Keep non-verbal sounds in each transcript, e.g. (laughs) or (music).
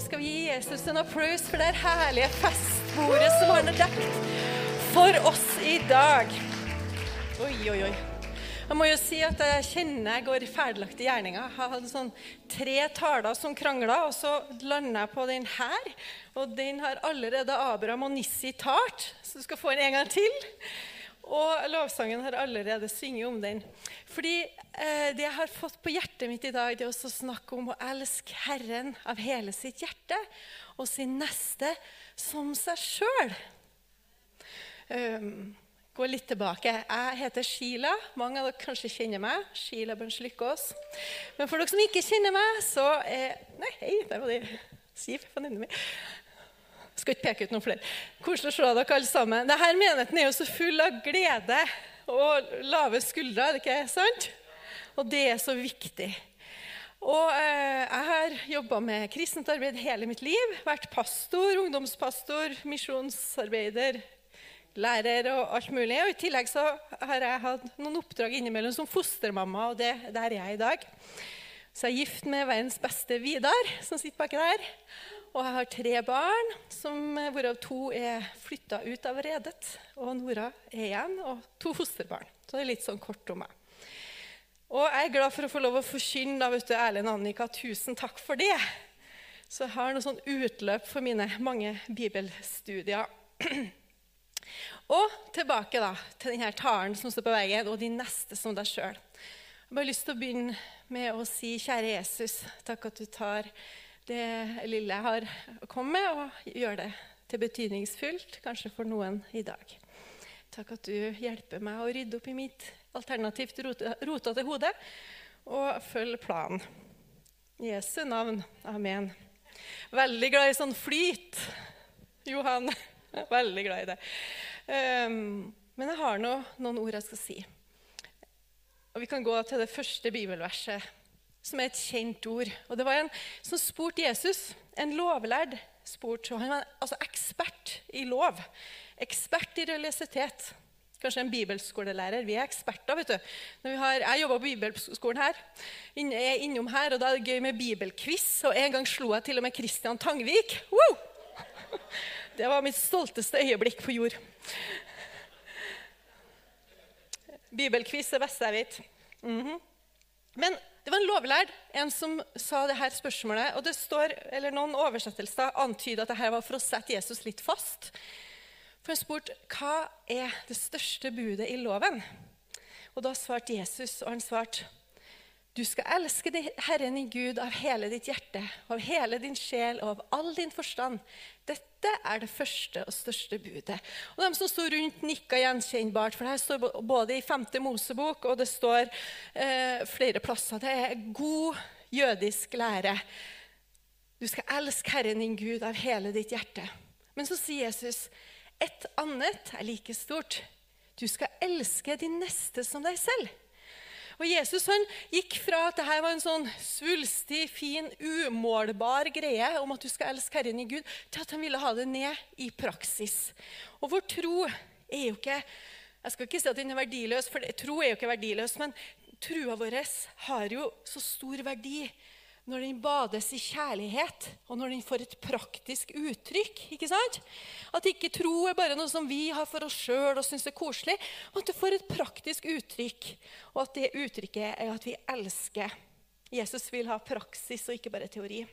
skal vi gi Jesus en applaus for det herlige festbordet som han har dekt for oss i dag. Oi, oi, oi. Jeg må jo si at jeg kjenner jeg går i ferdiglagte gjerninger. Jeg hadde sånn tre taler som krangla, og så landa jeg på den her. Og den har allerede Abraham og Nissi talt, så du skal få den en gang til. Og lovsangen har allerede synget om den. Fordi eh, det jeg har fått på hjertet mitt i dag, det er å snakke om å elske Herren av hele sitt hjerte og sin neste som seg sjøl. Um, gå litt tilbake. Jeg heter Sheila. Mange av dere kanskje kjenner meg. Sheila Bønns Lykkås. Men for dere som ikke kjenner meg, så er Nei, hei, der var det Siv, venninna mi. Skal ikke peke ut noen flere. Koselig å se dere alle sammen. Denne menigheten er jo så full av glede og lave skuldre, er det ikke sant? Og det er så viktig. Og eh, Jeg har jobba med kristent arbeid hele mitt liv. Vært pastor, ungdomspastor, misjonsarbeider, lærer og alt mulig. Og I tillegg så har jeg hatt noen oppdrag innimellom som fostermamma, og det der er jeg i dag. Så jeg er gift med verdens beste Vidar, som sitter baki der. Og jeg har tre barn, som, hvorav to er flytta ut av redet. Og Nora er igjen, og to fosterbarn. Så det er litt sånn kort om meg. Og jeg er glad for å få lov å forkynne da, vet du, Erlend Annika. Tusen takk for det. Så jeg har noe sånn utløp for mine mange bibelstudier. (clears throat) Og tilbake da, til denne talen som står på veien, og de neste som deg sjøl. Jeg har bare lyst til å begynne med å si, kjære Jesus, takk at du tar det lille jeg har å komme med, og gjøre det til betydningsfullt, kanskje for noen i dag. Takk at du hjelper meg å rydde opp i mitt alternativt rotete hode og følge planen. Jesu navn. Amen. Veldig glad i sånn flyt, Johan. (laughs) Veldig glad i det. Um, men jeg har nå noen ord jeg skal si. Og Vi kan gå til det første bibelverset som er et kjent ord. Og Det var en som spurte Jesus, en lovlærd spurt. Han var altså ekspert i lov. Ekspert i religiøsitet. Kanskje en bibelskolelærer. Vi er eksperter. vet du. Har, jeg jobber på bibelskolen her. Jeg er innom her, og Da er det gøy med bibelquiz. Og En gang slo jeg til og med Kristian Tangvik. Woo! (laughs) Det var mitt stolteste øyeblikk på jord. Bibelquiz er det beste jeg vet. Mm -hmm. Men det var en lovlærd en som sa det her spørsmålet. og det står, eller Noen oversettelser antyder at dette var for å sette Jesus litt fast. For Han spurte hva er det største budet i loven. Og Da svarte Jesus, og han svarte du skal elske Herren din Gud av hele ditt hjerte, av hele din sjel og av all din forstand. Dette er det første og største budet. Og De som sto rundt, nikka gjenkjennbart. For det her står både i 5. Mosebok og det står eh, flere plasser. Det er god jødisk lære. Du skal elske Herren din Gud av hele ditt hjerte. Men så sier Jesus et annet er like stort. Du skal elske din neste som deg selv. Og Jesus han gikk fra at dette var en sånn svulstig, fin, umålbar greie om at du skal elske Herren i Gud, til at han ville ha det ned i praksis. Og vår tro er jo ikke Jeg skal ikke si at den er verdiløs, for tro er jo ikke verdiløs, men trua vår har jo så stor verdi når den bades i kjærlighet, og når den får et praktisk uttrykk. ikke sant? At ikke tro er bare noe som vi har for oss sjøl og syns er koselig, og at det får et praktisk uttrykk. Og at det uttrykket er at vi elsker. Jesus vil ha praksis og ikke bare teori.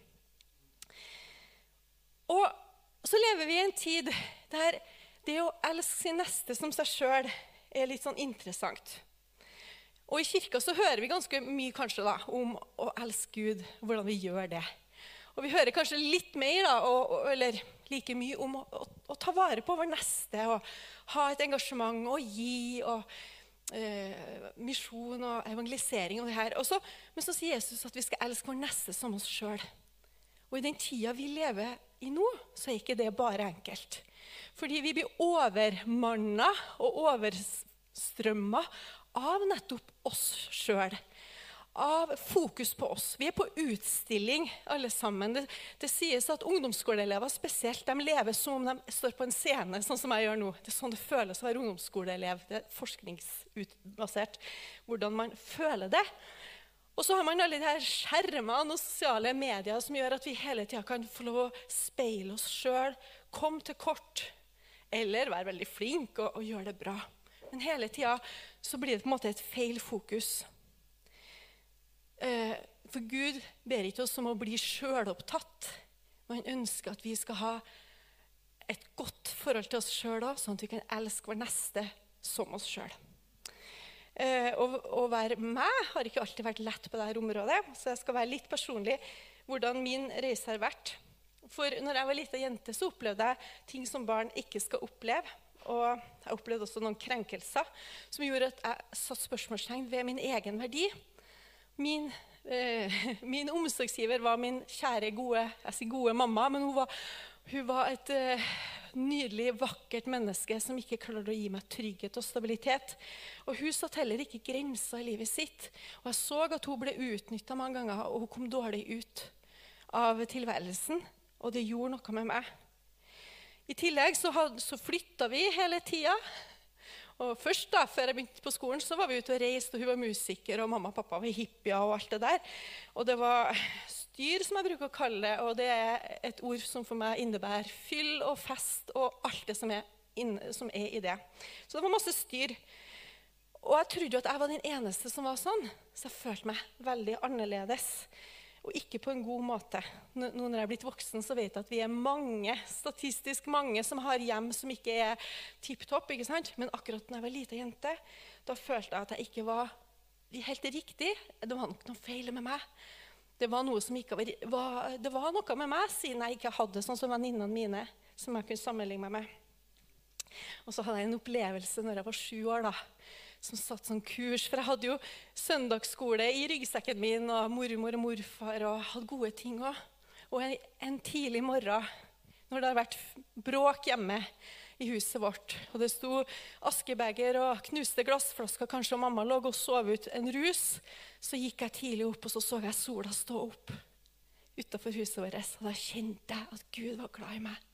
Og så lever vi i en tid der det å elske sin neste som seg sjøl er litt sånn interessant. Og I kirka så hører vi ganske mye kanskje da, om å elske Gud, hvordan vi gjør det. Og Vi hører kanskje litt mer, da, og, eller like mye, om å, å, å, ta vare på vår neste. og Ha et engasjement og gi. og eh, Misjon og evangelisering og det her. Også, men så sier Jesus at vi skal elske vår neste som oss sjøl. Og i den tida vi lever i nå, så er ikke det bare enkelt. Fordi vi blir overmanna og overstrømma av nettopp oss sjøl. Av fokus på oss. Vi er på utstilling, alle sammen. Det, det sies at ungdomsskoleelever spesielt, de lever som om de står på en scene, sånn som jeg gjør nå. Det er sånn det føles å være ungdomsskoleelev. Det er forskningsbasert hvordan man føler det. Og så har man alle de her skjermene og sosiale medier som gjør at vi hele tida kan få lov å speile oss sjøl, komme til kort eller være veldig flink og, og gjøre det bra. Men hele tida så blir det på en måte et feil fokus. Eh, for Gud ber ikke oss om å bli sjølopptatt. Han ønsker at vi skal ha et godt forhold til oss sjøl òg, sånn at vi kan elske vår neste som oss sjøl. Eh, å, å, være meg har ikke alltid vært lett på dette området, så jeg skal være litt personlig hvordan min reise har vært. For når jeg var lita jente, så opplevde jeg ting som barn ikke skal oppleve. Og jeg opplevde også noen krenkelser som gjorde at jeg satte spørsmålstegn ved min egen verdi. Min, eh, (laughs) min omsorgsgiver var min kjære, gode, jeg sier gode mamma, men hun var, hun var et eh, nydelig, vakkert menneske som ikke klarte å gi meg trygghet og stabilitet. Og Hun satte heller ikke grenser i livet sitt. Og Jeg så at hun ble utnytta mange ganger, og hun kom dårlig ut av tilværelsen. Og det gjorde noe med meg. I tillegg så, så flytta vi hele tida. Og først da, Før jeg begynte på skolen, så var vi ute og reiste, og hun var musiker, og mamma og pappa var hippier. Og alt det der. Og det var styr, som jeg bruker å kalle det. Og det er et ord som for meg innebærer fyll og fest og alt det som er, inne, som er i det. Så det var masse styr. Og jeg trodde jo at jeg var den eneste som var sånn, så jeg følte meg veldig annerledes. Og ikke på en god måte. Nå når jeg er blitt voksen, så vet jeg at vi er mange statistisk mange som har hjem som ikke er tipp topp. Men akkurat da jeg var lita jente, da følte jeg at jeg ikke var helt riktig. Det var nok noe feil med meg. Det var, noe ikke var, det var noe med meg siden jeg ikke hadde sånn som venninnene mine. som jeg kunne sammenligne meg med. Og så hadde jeg en opplevelse når jeg var sju år. da, som satt sånn kurs. For jeg hadde jo søndagsskole i ryggsekken min, og mormor og morfar og hadde gode ting òg. Og en, en, tidlig morgen, når det hadde vært bråk hjemme i huset vårt, og det sto askebeger og knuste glassflasker, kanskje og mamma lå og sov ut en rus, så gikk jeg tidlig opp, og så så jeg sola stå opp utafor huset vårt. Og da kjente jeg at Gud var glad i meg.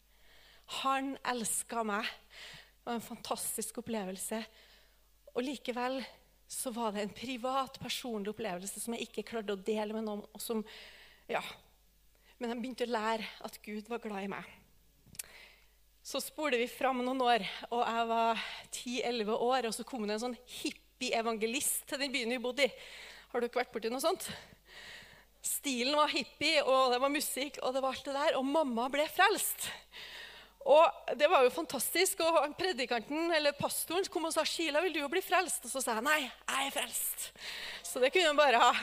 Han elska meg. Det var en fantastisk opplevelse. Og likevel så var det en privat, personlig opplevelse som jeg ikke klarte å dele med noen. og som, ja, Men jeg begynte å lære at Gud var glad i meg. Så spoler vi fram noen år, og jeg var 10-11 år. Og så kom det en sånn hippie-evangelist til den byen vi bodde i. Har dere vært borti noe sånt? Stilen var hippie, og det var musikk, og det var alt det der. Og mamma ble frelst. Og Det var jo fantastisk. og Predikanten eller pastoren kom og sa Sheila, vil du jo bli frelst? Og så sa jeg nei, jeg er frelst. Så det kunne han bare ha.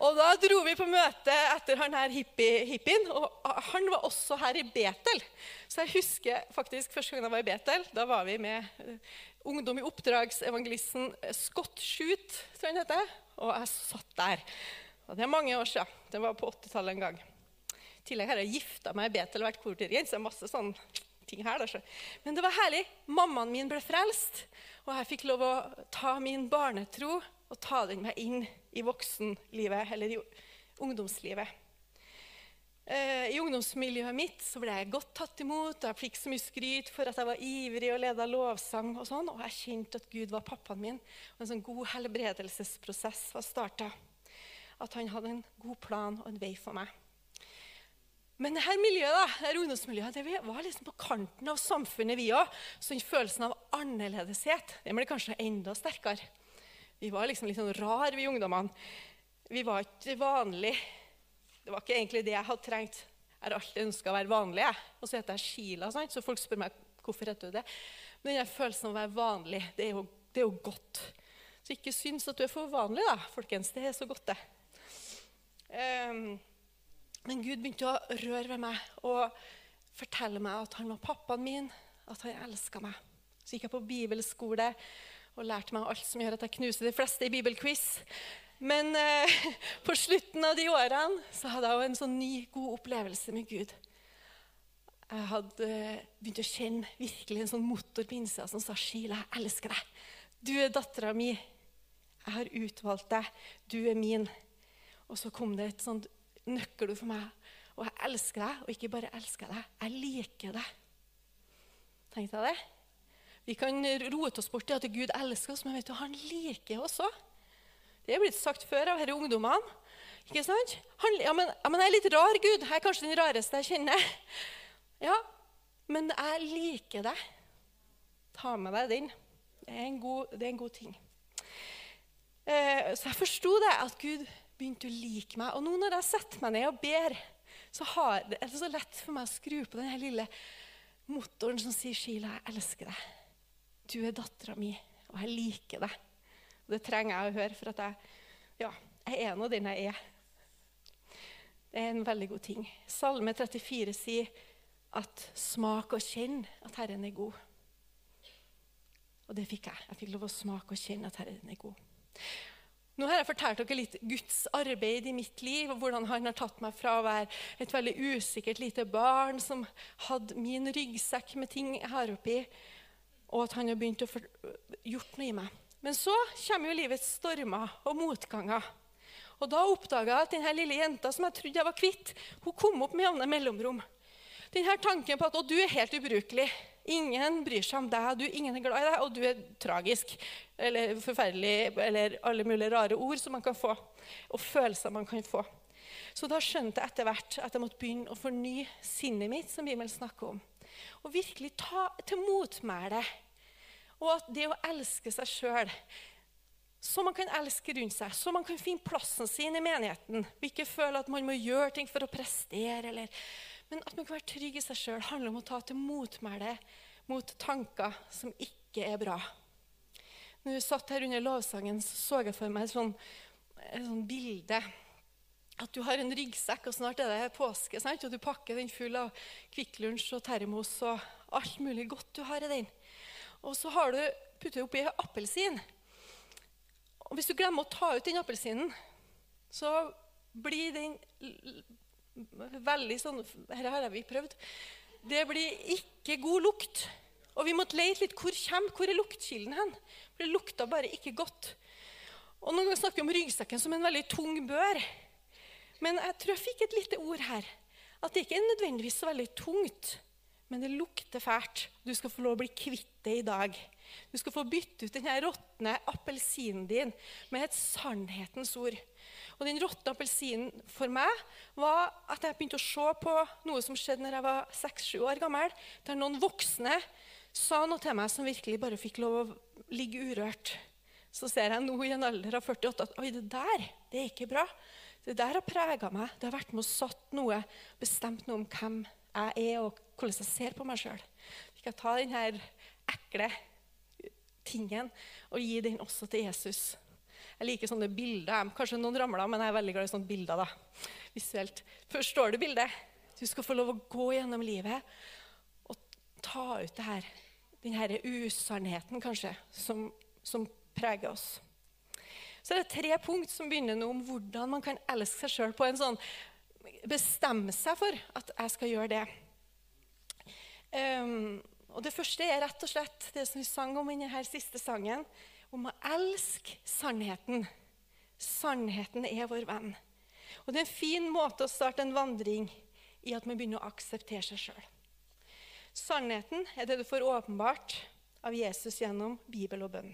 Og Da dro vi på møte etter han her hippie, hippien. Og han var også her i Betel. Så jeg husker faktisk første gang jeg var i Betel. Da var vi med eh, ungdom i oppdragsevangelisten Scott Shoot, tror jeg han heter. Og jeg satt der. Og Det er mange år siden. Det var på 80-tallet en gang. Tillegg har jeg gifta meg i Betel og vært kordirigent, så det er masse sånne ting her. Men det var herlig. Mammaen min ble frelst, og jeg fikk lov å ta min barnetro og ta den med inn i voksenlivet, eller i ungdomslivet. Eh, I ungdomsmiljøet mitt så ble jeg godt tatt imot. og Jeg fikk så mye skryt for at jeg var ivrig og leda lovsang. Og sånn, og jeg kjente at Gud var pappaen min. Og En sånn god helbredelsesprosess var starta. At han hadde en god plan og en vei for meg. Men dette miljøet, da, dette ungdomsmiljøet det var liksom på kanten av samfunnet, vi òg. Så den følelsen av annerledeshet den ble kanskje enda sterkere. Vi var liksom litt sånn rar, vi ungdommene. Vi var ikke vanlige. Det var ikke egentlig det jeg hadde trengt. Jeg har alltid ønska å være vanlig. Jeg. Og så heter jeg Sheila, sant? så folk spør meg hvorfor heter du det. Men den følelsen av å være vanlig, det er, jo, det er jo godt. Så ikke syns at du er for vanlig, da, folkens. Det er så godt, det. Um, men Gud begynte å røre ved meg og fortelle meg at han var pappaen min, at han elska meg. Så gikk jeg på bibelskole og lærte meg alt som gjør at jeg knuser de fleste i bibelquiz. Men eh, (laughs) på slutten av de årene så hadde jeg en sånn ny, god opplevelse med Gud. Jeg hadde begynt å kjenne virkelig en sånn motor på innsida som sa Sheila, jeg elsker deg. Du er dattera mi. Jeg har utvalgt deg. Du er min. Og så kom det et sånt nøkkelord for meg. Og jeg elsker deg, og ikke bare elsker deg, jeg liker deg. Tenkte jeg det? Vi kan rote oss bort i at Gud elsker oss, men vet du, han liker oss òg. Det er blitt sagt før av disse ungdommene. Ikke sant? Han, ja, men, ja, men jeg er litt rar, Gud. Jeg er kanskje den rareste jeg kjenner. Ja, men jeg liker deg. Ta med deg den. Det er en god, er en god ting. Eh, så jeg forsto det, at Gud begynte å like meg. Og nå når jeg setter meg ned og ber, så har, det er det så lett for meg å skru på den lille motoren som sier 'Sheila, jeg elsker deg'. Du er dattera mi, og jeg liker deg. Og det trenger jeg å høre, for at jeg, ja, jeg er nå den jeg er. Det er en veldig god ting. Salme 34 sier at 'smak og kjenn at Herren er god'. Og det fikk jeg. Jeg fikk lov å smake og kjenne at Herren er god. Nå har jeg fortalt dere litt Guds arbeid i mitt liv, og hvordan han har tatt meg fra å være et veldig usikkert lite barn som hadde min ryggsekk med ting har oppi, og at han har begynt å gjort noe i meg. Men så kommer jo livets stormer og motganger. Og Da oppdaga jeg at denne lille jenta som jeg trodde jeg var kvitt, hun kom opp med jevne mellomrom. Denne tanken på at du er helt ubrukelig. Ingen bryr seg om deg, du, ingen er glad i deg, og du er tragisk. Eller forferdelig, eller alle mulige rare ord som man kan få. Og følelser man kan få. Så da skjønte jeg etter hvert at jeg måtte begynne å fornye sinnet mitt, som Bibelen snakker om. Og virkelig ta til motmæle. Og at det å elske seg sjøl så man kan elske rundt seg, så man kan finne plassen sin i menigheten. Og ikke føle at man må gjøre ting for å prestere. Eller, men at man kan være trygg i seg sjøl, handler om å ta til motmæle mot tanker som ikke er bra. Når vi satt her under lovsangen, så, så jeg for meg et sånn, et sånn bilde. At du har en ryggsekk, og snart er det påske. Sant? Og du pakker den full av Kvikk Lunsj og termos og alt mulig godt du har i den. Og så har du puttet oppi appelsin. Og hvis du glemmer å ta ut den appelsinen, så blir den veldig sånn Dette har vi prøvd. Det blir ikke god lukt. Og vi måtte lete litt. Hvor, kommer, hvor er luktkilden hen? For det lukta bare ikke godt. Og Noen ganger snakker vi om ryggsekken som en veldig tung bør. Men jeg tror jeg fikk et lite ord her. At det ikke er nødvendigvis så veldig tungt, men det lukter fælt. Du skal få lov å bli kvitt det i dag. Du skal få bytte ut den råtne appelsinen din med et sannhetens ord. Og Den råtne appelsinen for meg var at jeg begynte å se på noe som skjedde når jeg var 6-7 år gammel, der noen voksne sa noe til meg som virkelig bare fikk lov å ligge urørt. Så ser jeg nå i en alder av 48 at oi, det der det er ikke bra. Det der har prega meg. Det har vært med og satt noe, bestemt noe om hvem jeg er, og hvordan jeg ser på meg sjøl. Fikk jeg ta denne ekle tingen og gi den også til Jesus. Jeg liker sånne bilder. Kanskje noen ramler, men jeg er veldig glad i sånne bilder. da, visuelt. Forstår du bildet? Du skal få lov å gå gjennom livet og ta ut det her, denne usannheten kanskje, som, som preger oss. Så det er tre punkt som begynner nå om hvordan man kan elske seg sjøl på en sånn Bestemme seg for at jeg skal gjøre det. Um, og Det første er rett og slett det som vi sang om i denne siste sangen, om å elske sannheten. Sannheten er vår venn. Og Det er en fin måte å starte en vandring i at man begynner å akseptere seg sjøl. Sannheten er det du får åpenbart av Jesus gjennom Bibel og bønn.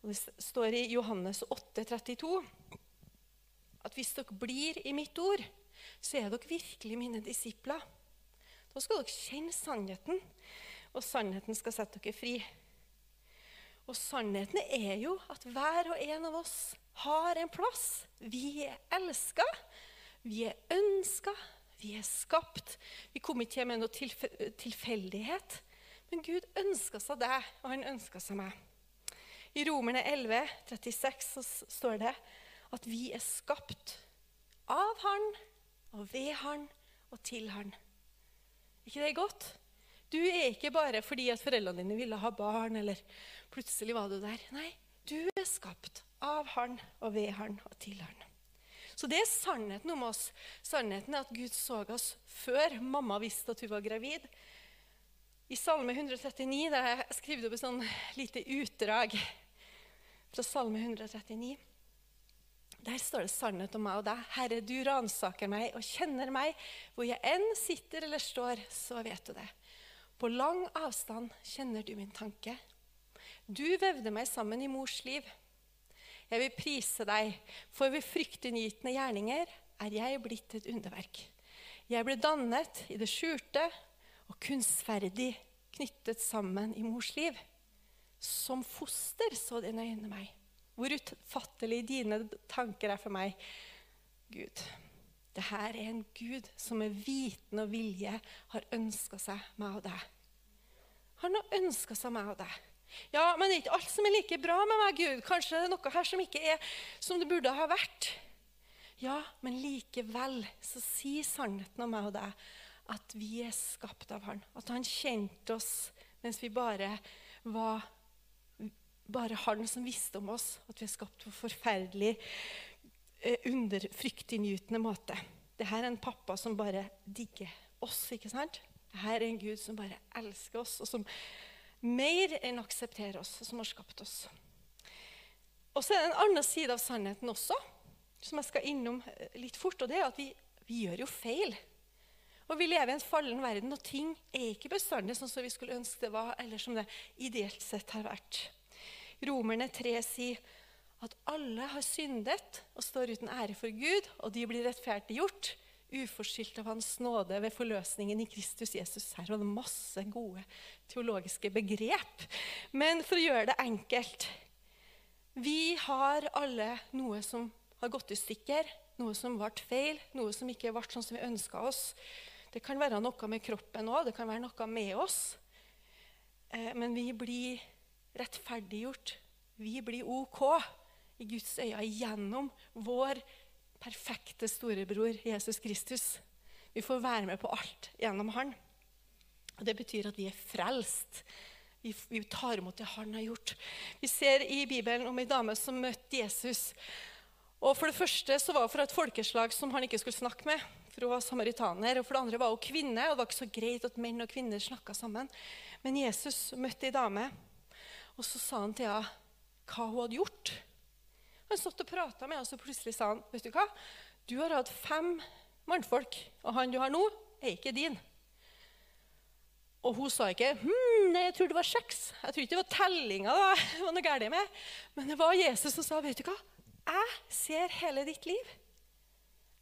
Og Det står i Johannes 8, 32 at hvis dere blir i mitt ord, så er dere virkelig mine disipler. Da skal dere kjenne sannheten, og sannheten skal sette dere fri. Og sannheten er jo at hver og en av oss har en plass. Vi er elska, vi er ønska, vi er skapt. Vi kom ikke med noe tilf tilfeldighet. Men Gud ønska seg deg, og han ønska seg meg. I Romerne 11, 36 så står det at vi er skapt av Han og ved Han og til Han. Ikke det godt? Du er ikke bare fordi at foreldrene dine ville ha barn, eller plutselig var du der. Nei, du er skapt av Han og ved Han og til Han. Så det er sannheten om oss. Sannheten er at Gud så oss før mamma visste at hun var gravid. I Salme 139 der jeg skrevet opp et sånn lite utdrag fra Salme 139. Der står det sannhet om meg og deg. Herre, du ransaker meg og kjenner meg. Hvor jeg enn sitter eller står, så vet du det. På lang avstand kjenner du min tanke. Du vevde meg sammen i mors liv. Jeg vil prise deg, for ved fryktinngytende gjerninger er jeg blitt et underverk. Jeg ble dannet i det skjulte og kunstferdig knyttet sammen i mors liv. Som foster så dine øyne meg. Hvor utfattelig dine tanker er for meg, Gud. Det her er en Gud som med viten og vilje har ønska seg meg og deg. Han har ønska seg meg og deg. Ja, men det er ikke alt som er like bra med meg, Gud. Kanskje det er noe her som ikke er som det burde ha vært. Ja, men likevel så sier sannheten om meg og deg at vi er skapt av Han. At Han kjente oss mens vi bare var bare Han som visste om oss. At vi er skapt på forferdelig Eh, under fryktinngytende måte. Dette er en pappa som bare digger oss. ikke sant? Dette er en Gud som bare elsker oss, og som mer enn akseptere oss, som har skapt oss. Og så er det en annen side av sannheten også, som jeg skal innom eh, litt fort. og det er at vi, vi gjør jo feil. Og Vi lever i en fallen verden, og ting er ikke bestandig sånn som vi skulle ønske det var, eller som det ideelt sett har vært. Romerne 3 sier at alle har syndet og står uten ære for Gud, og de blir rettferdiggjort uforskyldt av Hans nåde ved forløsningen i Kristus Jesus. Her var det masse gode teologiske begrep. Men for å gjøre det enkelt Vi har alle noe som har gått i stykker, noe som ble feil, noe som ikke ble sånn som vi ønska oss. Det kan være noe med kroppen òg, det kan være noe med oss. Eh, men vi blir rettferdiggjort. Vi blir OK i Guds øyne gjennom vår perfekte storebror Jesus Kristus. Vi får være med på alt gjennom han. Og Det betyr at vi er frelst. Vi, vi tar imot det han har gjort. Vi ser i Bibelen om ei dame som møtte Jesus. Og For det første så var hun fra et folkeslag som han ikke skulle snakke med. for hun var samaritaner, og For det andre var hun kvinne, og det var ikke så greit at menn og kvinner snakka sammen. Men Jesus møtte ei dame, og så sa han til henne hva hun hadde gjort. Han satt og prata med oss, og plutselig sa han, 'Vet du hva? Du har hatt fem mannfolk, og han du har nå, er ikke din.' Og hun sa ikke hm, nei, jeg tror det var seks. Jeg tror ikke det var tellinga (laughs) det var noe galt med. Men det var Jesus som sa, 'Vet du hva? Jeg ser hele ditt liv.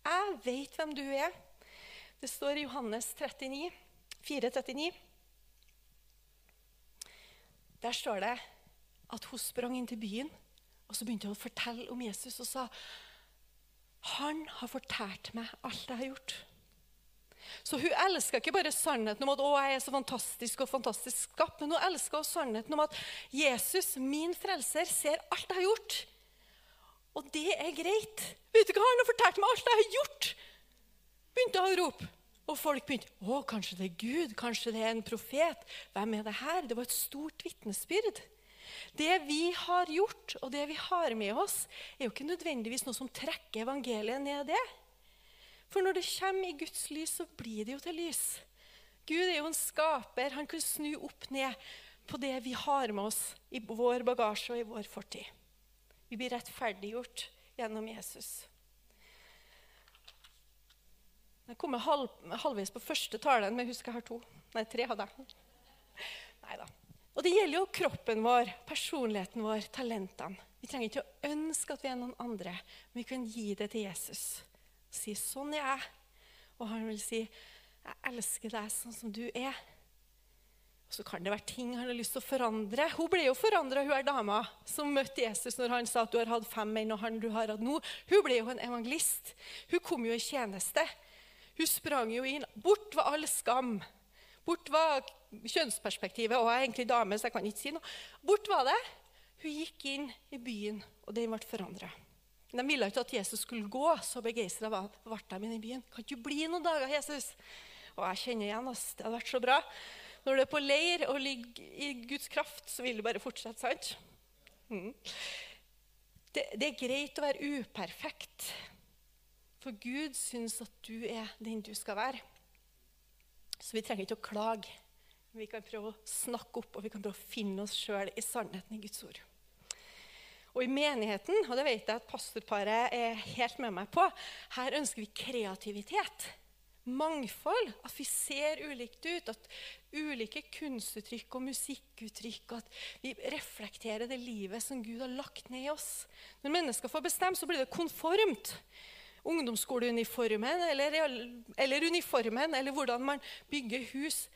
Jeg vet hvem du er.' Det står i Johannes 39, 4,39. Der står det at hun sprang inn til byen og så begynte hun å fortelle om Jesus og sa han har fortalt meg alt jeg har gjort. Så hun elska ikke bare sannheten om at å, jeg er så fantastisk og fantastisk skapt, men hun elska sannheten om at Jesus, min frelser, ser alt jeg har gjort. Og det er greit. Vet du hva han har fortalt meg alt jeg har gjort? Begynte å rope. Og folk begynte å, kanskje det er Gud, kanskje det er en profet. Hvem er det her? Det var et stort vitnesbyrd. Det vi har gjort, og det vi har med oss, er jo ikke nødvendigvis noe som trekker evangeliet ned det. For når det kommer i Guds lys, så blir det jo til lys. Gud er jo en skaper. Han kan snu opp ned på det vi har med oss i vår bagasje og i vår fortid. Vi blir rettferdiggjort gjennom Jesus. Jeg kom halv, halvveis på første talen, men husk jeg har to. Nei, tre hadde jeg. Nei da. Og det gjelder jo kroppen vår, personligheten vår, talentene. Vi trenger ikke å ønske at vi er noen andre, men vi kan gi det til Jesus. Si 'sånn jeg er og han vil si 'jeg elsker deg sånn som du er'. Og Så kan det være ting han har lyst til å forandre. Hun ble jo forandra, hun er dama som møtte Jesus når han sa at du har hatt fem menn, og han du har hatt nå. Hun ble jo en evangelist. Hun kom jo i tjeneste. Hun sprang jo inn. Bort var all skam. Bort var kjønnsperspektivet. Og jeg er egentlig dame, så jeg kan ikke si noe. Bort var det. Hun gikk inn i byen, og den ble forandra. De ville ikke at Jesus skulle gå. Så begeistra ble de i den byen. Kan ikke bli noen dager, Jesus? Og jeg kjenner igjen ass. Det hadde vært så bra. Når du er på leir og ligger i Guds kraft, så vil du bare fortsette. sant? Mm. Det, det, er greit å være uperfekt, for Gud syns at du er den du skal være. Så vi trenger ikke å klage. Vi kan prøve å snakke opp og vi kan prøve å finne oss sjøl i sannheten i Guds ord. Og i menigheten, og det vet jeg at pastorparet er helt med meg på, her ønsker vi kreativitet. mangfold. At vi ser ulikt ut. At ulike kunstuttrykk og musikkuttrykk At vi reflekterer det livet som Gud har lagt ned i oss. Når mennesker får bestemme, så blir det konformt. Ungdomsskoleuniformen eller, eller uniformen, eller hvordan man bygger hus.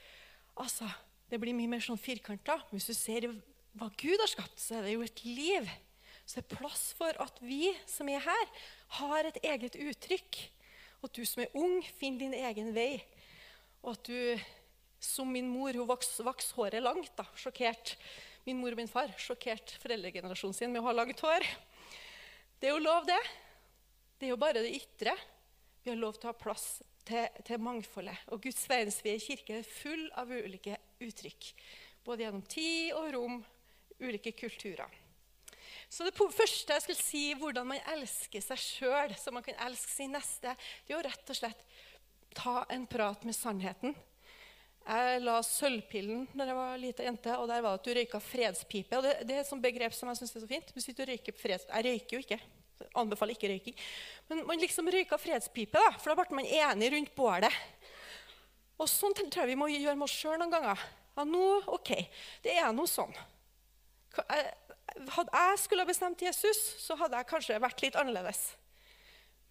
Altså, Det blir mye mer sånn firkanta. Hvis du ser hva Gud har skapt, så er det jo et liv. Så det er plass for at vi som er her, har et eget uttrykk. Og at du som er ung, finner din egen vei. Og at du, som min mor, hun vokste vaks håret langt. da, Sjokkert min mor og min far. Sjokkert foreldregenerasjonen sin med å ha langt hår. Det er jo lov, det. Det er jo bare det ytre. Vi har lov til å ha plass til, til mangfoldet. Og Guds verdensvide kirke er full av ulike uttrykk. Både gjennom tid og rom, ulike kulturer. Så det første jeg skulle si, hvordan man elsker seg sjøl, så man kan elske sin neste, det er å rett og slett ta en prat med sannheten. Jeg la sølvpillen da jeg var lita jente, og der var det at du røyka fredspipe. og Det, det er et begrep som jeg syns er så fint. Du sitter og røyker freds... Jeg røyker jo ikke. Jeg anbefaler ikke røyking. Men man liksom røyka fredspipe, da, for da ble man enig rundt bålet. Og sånn tror jeg vi må gjøre med oss sjøl noen ganger. Ja, nå, ok, Det er nå sånn. Hadde jeg skulle ha bestemt Jesus, så hadde jeg kanskje vært litt annerledes.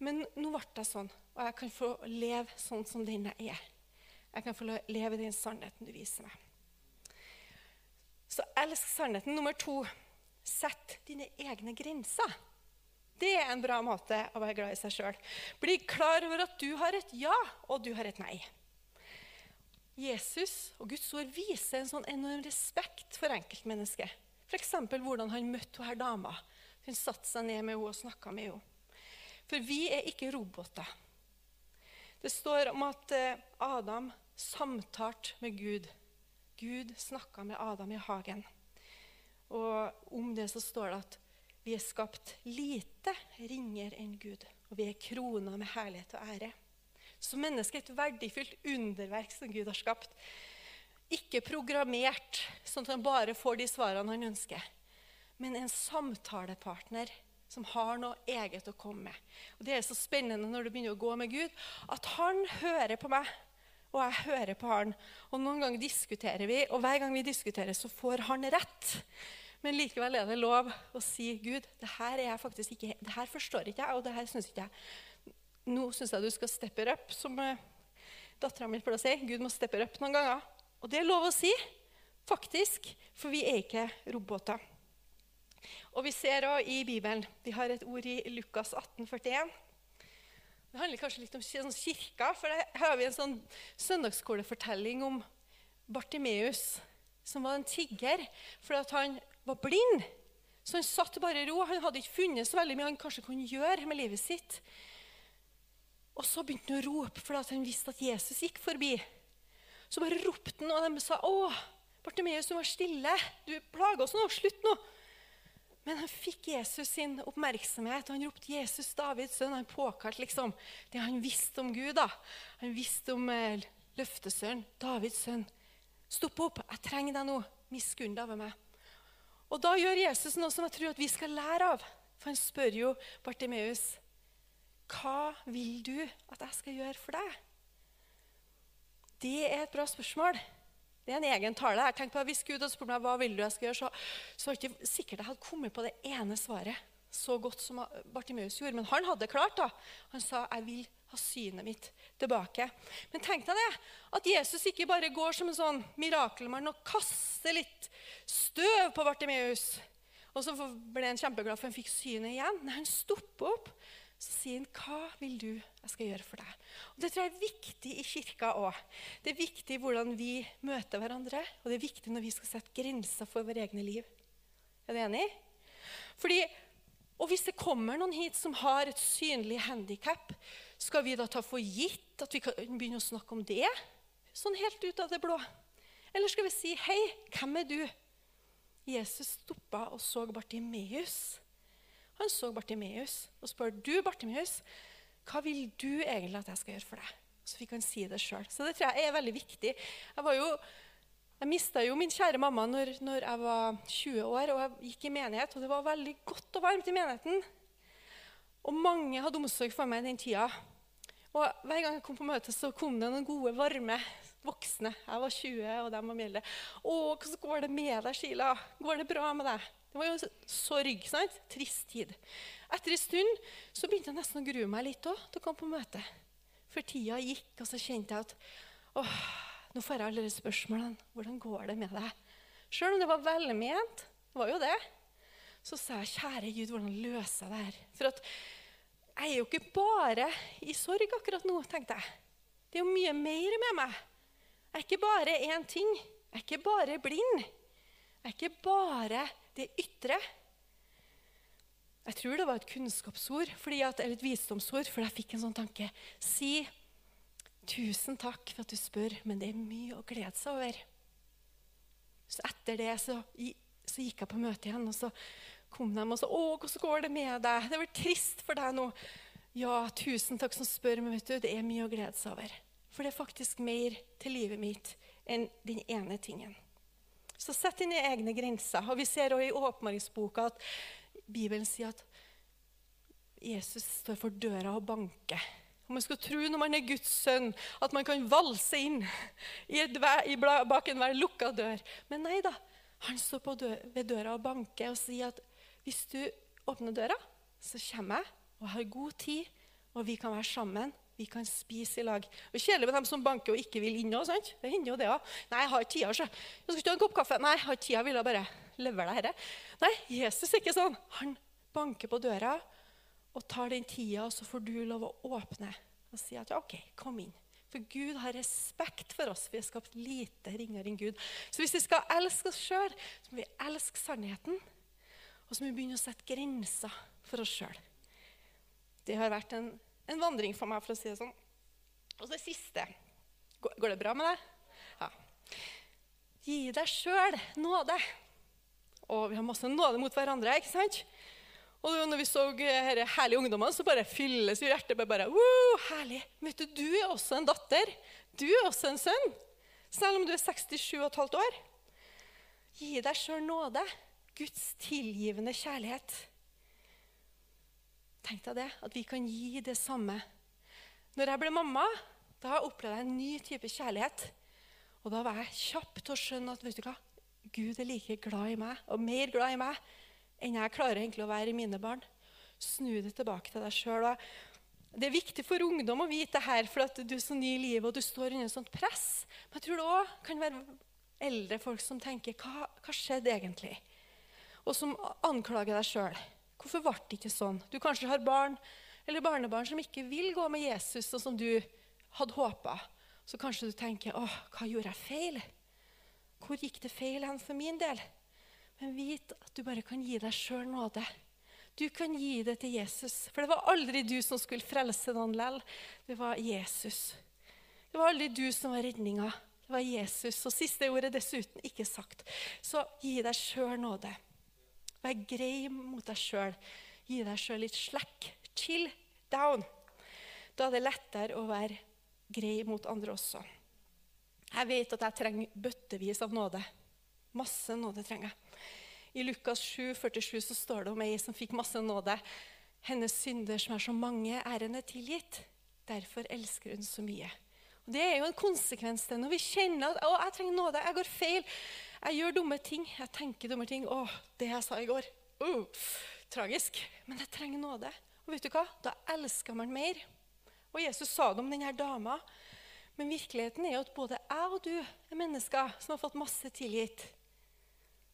Men nå ble det sånn, og jeg kan få leve sånn som den jeg er. Jeg kan få leve den sannheten du viser meg. Så elsk sannheten. Nummer to sett dine egne grenser. Det er en bra måte å være glad i seg sjøl. Bli klar over at du har et ja, og du har et nei. Jesus og Guds ord viser en sånn enorm respekt for enkeltmennesket. F.eks. hvordan han møtte her dama. Hun satte seg ned med henne og snakka med henne. For vi er ikke roboter. Det står om at eh, Adam samtalte med Gud. Gud snakka med Adam i hagen. Og om det så står det at vi er skapt lite ringere enn Gud. Og vi er krona med herlighet og ære. Som menneske et verdifullt underverk som Gud har skapt. Ikke programmert sånn at han bare får de svarene han ønsker. Men en samtalepartner som har noe eget å komme med. Og Det er så spennende når du begynner å gå med Gud, at han hører på meg, og jeg hører på han. Og Noen ganger diskuterer vi, og hver gang vi diskuterer, så får han rett. Men likevel er det lov å si Gud, det her, er ikke, det her forstår ikke jeg, og det her syns ikke jeg. Nå syns jeg du skal steppe up, som eh, dattera mi pleier å si. Gud må steppe up noen ganger. Og det er lov å si, faktisk, for vi er ikke roboter. Og vi ser òg i Bibelen Vi har et ord i Lukas 18, 41. Det handler kanskje litt om sånn kirka, for her har vi en sånn søndagsskolefortelling om Bartimeus, som var en tigger fordi han var blind. Så han satt bare i ro. Han hadde ikke funnet så veldig mye han kanskje kunne gjøre med livet sitt. Og så begynte han å rope fordi han visste at Jesus gikk forbi. Så bare ropte han, og de sa, 'Å, Bartimeus, du var stille. Du plager oss nå. Slutt nå.' Men han fikk Jesus sin oppmerksomhet. og Han ropte 'Jesus, Davids sønn'. Han påkalte liksom det han visste om Gud. da. Han visste om eh, løftesønnen, Davids sønn. 'Stopp opp. Jeg trenger deg nå. Miskunn deg over meg.' Og Da gjør Jesus noe som jeg tror at vi skal lære av. For han spør jo Bartimeus, 'Hva vil du at jeg skal gjøre for deg?' Det er et bra spørsmål. Det er en egen tale. Jeg tenkte på, Hvis Gud hadde spurt meg hva vil du jeg skal gjøre, så, så var det ikke sikkert jeg hadde kommet på det ene svaret så godt som Bartimeus gjorde. Men han hadde klart. da. Han sa jeg vil ha synet mitt tilbake. Men tenk deg det, at Jesus ikke bare går som en sånn mirakelmann og kaster litt støv på Bartimeus. Og så ble han kjempeglad for han fikk synet igjen. Nei, han stopper opp så sier han, 'Hva vil du jeg skal gjøre for deg?' Og Det tror jeg er viktig i kirka òg. Det er viktig hvordan vi møter hverandre, og det er viktig når vi skal sette grenser for våre egne liv. Er du enig? Fordi, og Hvis det kommer noen hit som har et synlig handikap, skal vi da ta for gitt at vi kan begynne å snakke om det? Sånn helt ut av det blå. Eller skal vi si, 'Hei, hvem er du?' Jesus stoppa og så Bartimeus. Han så Bartimeus og spør du, Bartimeus, hva vil du egentlig at jeg skal gjøre for deg. Så fikk han si det sjøl. Så det tror jeg er veldig viktig. Jeg, var jo, jeg mista jo min kjære mamma når, når, jeg var 20 år og jeg gikk i menighet. Og det var veldig godt og varmt i menigheten. Og mange hadde omsorg for meg den tida. Og Hver gang jeg kom på møte, så kom det noen gode, varme voksne. Jeg var 20, og de var milde. 'Å, hvordan går det med deg, Sheila? Går det bra med deg?' Det var jo sorg. sant? Trist tid. Etter en stund så begynte jeg nesten å grue meg litt òg til å komme på møte. For tida gikk, og så kjente jeg at åh, nå får jeg alle spørsmålene. Hvordan går det med deg? Sjøl om det var velment, det var jo det, så sa jeg, kjære Gud, hvordan løser jeg det her? For at jeg er jo ikke bare i sorg akkurat nå, tenkte jeg. Det er jo mye mer med meg. Jeg er ikke bare én ting. Jeg er ikke bare blind. Jeg er ikke bare det ytre. Jeg tror det var et kunnskapsord at, eller et visdomsord, for jeg fikk en sånn tanke. Si tusen takk for at du spør, men det er mye å glede seg over. Så etter det så, så gikk jeg på møte igjen, og så kom de og sa 'Å, hvordan går det med deg?' 'Det er vel trist for deg nå.' Ja, tusen takk som spør, men vet du, det er mye å glede seg over. For det er faktisk mer til livet mitt enn den ene tingen. Så sett dine egne grenser. Og vi ser også i åpenbaringsboka at Bibelen sier at Jesus står for døra og banker. Og man skal tro når man er Guds sønn, at man kan valse inn i vei, i bak enhver lukka dør. Men nei da. Han står dø ved døra og banker og sier at hvis du åpner døra, så kommer jeg og har god tid, og vi kan være sammen. Vi kan spise i lag. Det er kjedelig med dem som banker og ikke vil inn. Sant? Det hender jo det òg. 'Nei, jeg har tida, så. Jeg skal ikke ha en kopp kaffe.' 'Nei, jeg har tida. Jeg vil bare levere dette.' Nei, Jesus er ikke sånn. Han banker på døra og tar den tida, og så får du lov å åpne og si at ja, 'OK, kom inn'. For Gud har respekt for oss. Vi er skapt lite ringere enn Gud. Så hvis vi skal elske oss sjøl, må vi elske sannheten. Og så må vi begynne å sette grenser for oss sjøl. Det har vært en, en, vandring for meg, for å si det sånn. Og så det siste. Går, går det bra med deg? Ja. Gi deg sjøl nåde. Og vi har masse nåde mot hverandre. ikke sant? Og når vi så disse herlige ungdommene, så bare fylles hjertet bare, bare herlig. Vet du, du er også en datter. Du er også en sønn. Selv om du er 67 15 år. Gi deg sjøl nåde. Guds tilgivende kjærlighet. Tenk deg det, at vi kan gi det samme. Når jeg ble mamma, da opplevde jeg en ny type kjærlighet. Og da var jeg kjapp til å skjønne at vet du hva? Gud er like glad i meg, og mer glad i meg, enn jeg klarer egentlig å være i mine barn. Snu det tilbake til deg sjøl. Det er viktig for ungdom å vite det her, for at du er så ny i livet og du står under et sånt press. Men jeg tror det òg kan være eldre folk som tenker hva, hva skjedde egentlig? Og som anklager deg sjøl. Hvorfor ble det ikke sånn? Du kanskje har barn eller barnebarn som ikke vil gå med Jesus, og som du hadde håpa. Så kanskje du tenker åh, hva gjorde jeg feil? Hvor gikk det feil hen for min del? Men vit at du bare kan gi deg sjøl nåde. Du kan gi det til Jesus. For det var aldri du som skulle frelse noen lell. Det var Jesus. Det var aldri du som var redninga. Det var Jesus. Og siste ordet dessuten ikke sagt. Så gi deg sjøl nåde. Vær grei mot deg sjøl. Gi deg sjøl litt slack. Chill down. Da er det lettere å være grei mot andre også. Jeg vet at jeg trenger bøttevis av nåde. Masse nåde trenger jeg. I Lukas 7, 47 så står det om ei som fikk masse nåde. Hennes synder som er så mange, er henne tilgitt. Derfor elsker hun så mye. Og Det er jo en konsekvens til når vi kjenner at å, jeg trenger nåde, jeg går feil. Jeg gjør dumme ting. Jeg tenker dumme ting. Å, det jeg sa i går. Uh, tragisk. Men jeg trenger nåde. Og vet du hva? Da elsker man mer. Og Jesus sa det om denne dama. Men virkeligheten er jo at både jeg og du er mennesker som har fått masse tilgitt.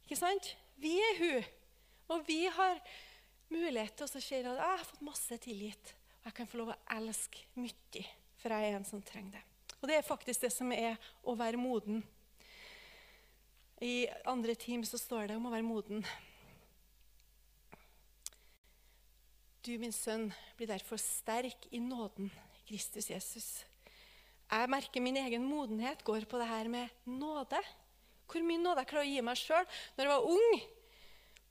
Ikke sant? Vi er hun. Og vi har mulighet til å se at jeg har fått masse tilgitt. Og jeg kan få lov å elske mye, for jeg er en som trenger det. Og det er faktisk det som er å være moden. I andre team så står det om å være moden. Du, min sønn, blir derfor sterk i nåden, Kristus Jesus. Jeg merker min egen modenhet går på det her med nåde. Hvor mye nåde jeg klarer å gi meg sjøl. Når jeg var ung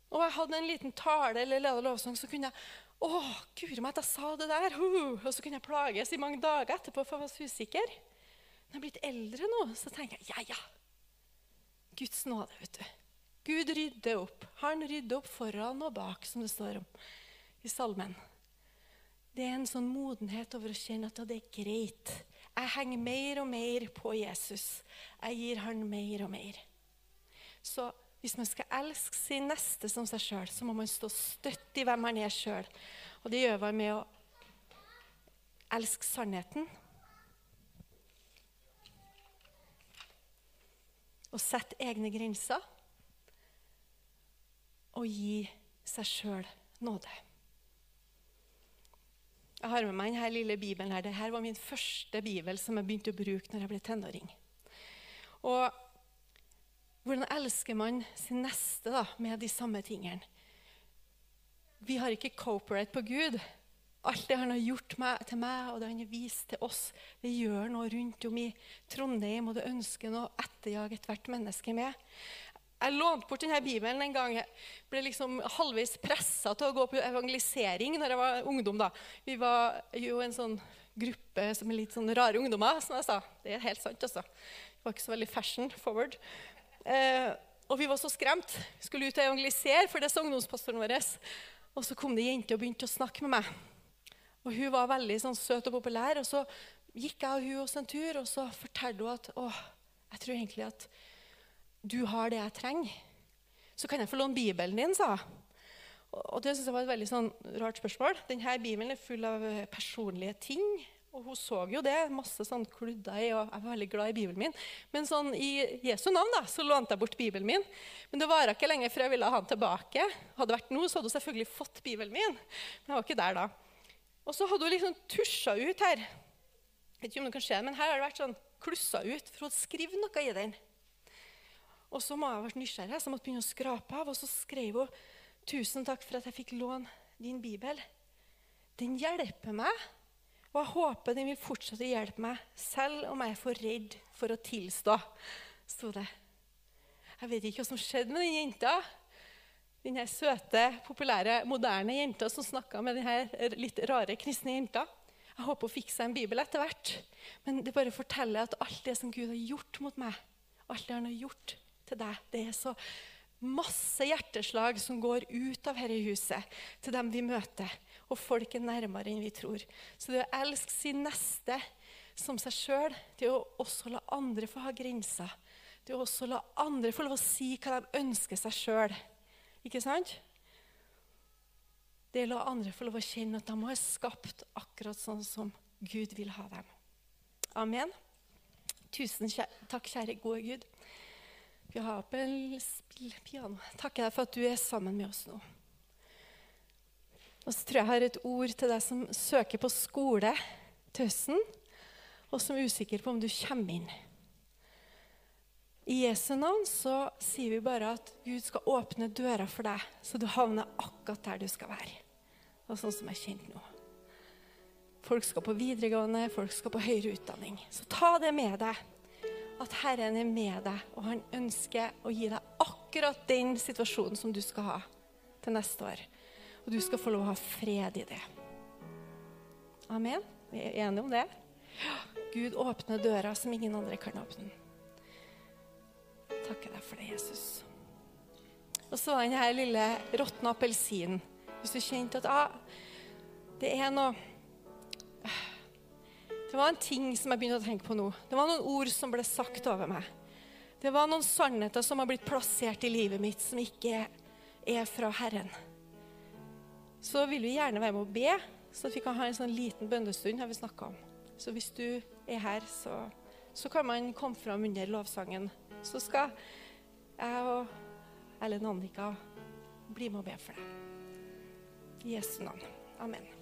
og jeg hadde en liten tale eller leda lovsang, så kunne jeg å, guri meg at jeg sa det der! Uh, og så kunne jeg plages i mange dager etterpå for var så usikker. Når jeg er blitt eldre nå, så tenker jeg ja, ja, Guds nåde, vet du. Gud rydder opp. Han rydder opp foran og bak, som det står om i salmen. Det er en sånn modenhet over å kjenne at det er greit. Jeg henger mer og mer på Jesus. Jeg gir han mer og mer. Så hvis man skal elske sin neste som seg sjøl, så må man stå støtt i hvem man er sjøl. Og det gjør man med å elske sannheten. Og sette egne grenser. Og gi seg sjøl nåde. Jeg har med meg denne lille bibelen. her. Dette var min første bibel som jeg begynte å bruke når jeg ble tenåring. Og hvordan elsker man sin neste da, med de samme tingene? Vi har ikke cooperate på Gud. Alt det han har gjort meg, til meg, og det han har vist til oss, det gjør noe rundt om i Trondheim, og det ønsker noe å etterjage ethvert menneske med. Jeg lånte bort denne Bibelen en gang. Jeg ble liksom halvveis pressa til å gå på evangelisering når jeg var ungdom. da. Vi var jo en sånn gruppe som er litt sånn rare ungdommer, som jeg sa. Det er helt sant, altså. Vi var ikke så veldig fashion forward. Eh, og vi var så skremt. Vi skulle ut og evangelisere for det sa ungdomspastoren vår. Og så kom det ei jente og begynte å snakke med meg. Og Hun var veldig sånn søt og populær. Og så gikk jeg og hun oss en tur, og så fortalte hun at å, jeg tror egentlig at du har det jeg trenger. Så kan jeg få låne Bibelen din, sa hun. Og det synes jeg var et veldig sånn rart spørsmål. Denne Bibelen er full av eh, personlige ting. Og hun så jo det. Masse sånn kludder i, og jeg var veldig glad i Bibelen min. Men sånn, i Jesu navn da, så lånte jeg bort Bibelen min. Men det vara ikke lenge før jeg ville ha den tilbake. Hadde det vært nå, så hadde hun selvfølgelig fått Bibelen min. Men jeg var ikke der da. Og så hadde hun liksom tusja ut her. Jeg vet ikke om det kan skje, men her har det vært sånn klussa ut, for hun skrevet noe i den. Og så må jeg ha vært nysgjerrig, så jeg måtte begynne å skrape av. Og så skrev hun 'Tusen takk for at jeg fikk låne din bibel'. Den hjelper meg, og jeg håper den vil fortsette å hjelpe meg, selv om jeg er for redd for å tilstå, sto det. Jeg vet ikke hva som skjedde med den jenta. Den søte, populære, moderne jenta som snakka med denne litt rare kristne jenta. Jeg håper hun fikk seg en bibel etter hvert. Men det bare forteller at alt det som Gud har gjort mot meg, alt det han har gjort til deg. Det er så masse hjerteslag som går ut av dette huset til dem vi møter. Og folk er nærmere enn vi tror. Så det å elske sin neste som seg sjøl, det å også la andre få ha grenser. Det å også la andre få lov å si hva de ønsker seg sjøl. Ikke sant? Det å la andre få lov å kjenne at de har skapt akkurat sånn som Gud vil ha dem. Amen. Tusen takk, kjære gode Gud. Vi Gabel, spill piano. Takker deg for at du er sammen med oss nå. Og så tror jeg jeg har et ord til deg som søker på skole til høsten, og som er usikker på om du kommer inn. I Jesu navn så sier vi bare at Gud skal åpne døra for deg, så du havner akkurat der du skal være. Og sånn som jeg er kjent nå. Folk skal på videregående, folk skal på høyere utdanning. Så ta det med deg at Herren er med deg, og han ønsker å gi deg akkurat den situasjonen som du skal ha til neste år. Og du skal få lov å ha fred i det. Amen. Vi er enige om det? Gud åpner døra som ingen andre kan åpne. Takker deg for det, Jesus. Og så den her lille råtne appelsinen. Hvis du kjente at ah, det er noe det var en ting som jeg begynte å tenke på nå. Det var noen ord som ble sagt over meg. Det var noen sannheter som har blitt plassert i livet mitt, som ikke er fra Herren. Så vil vi gjerne være med å be, så vi kan ha en sånn liten bønnestund. har vi om. Så hvis du er her, så, så kan man komme fram under lovsangen. Så skal jeg og Ellen Annika bli med og be for deg. I Jesu navn. Amen.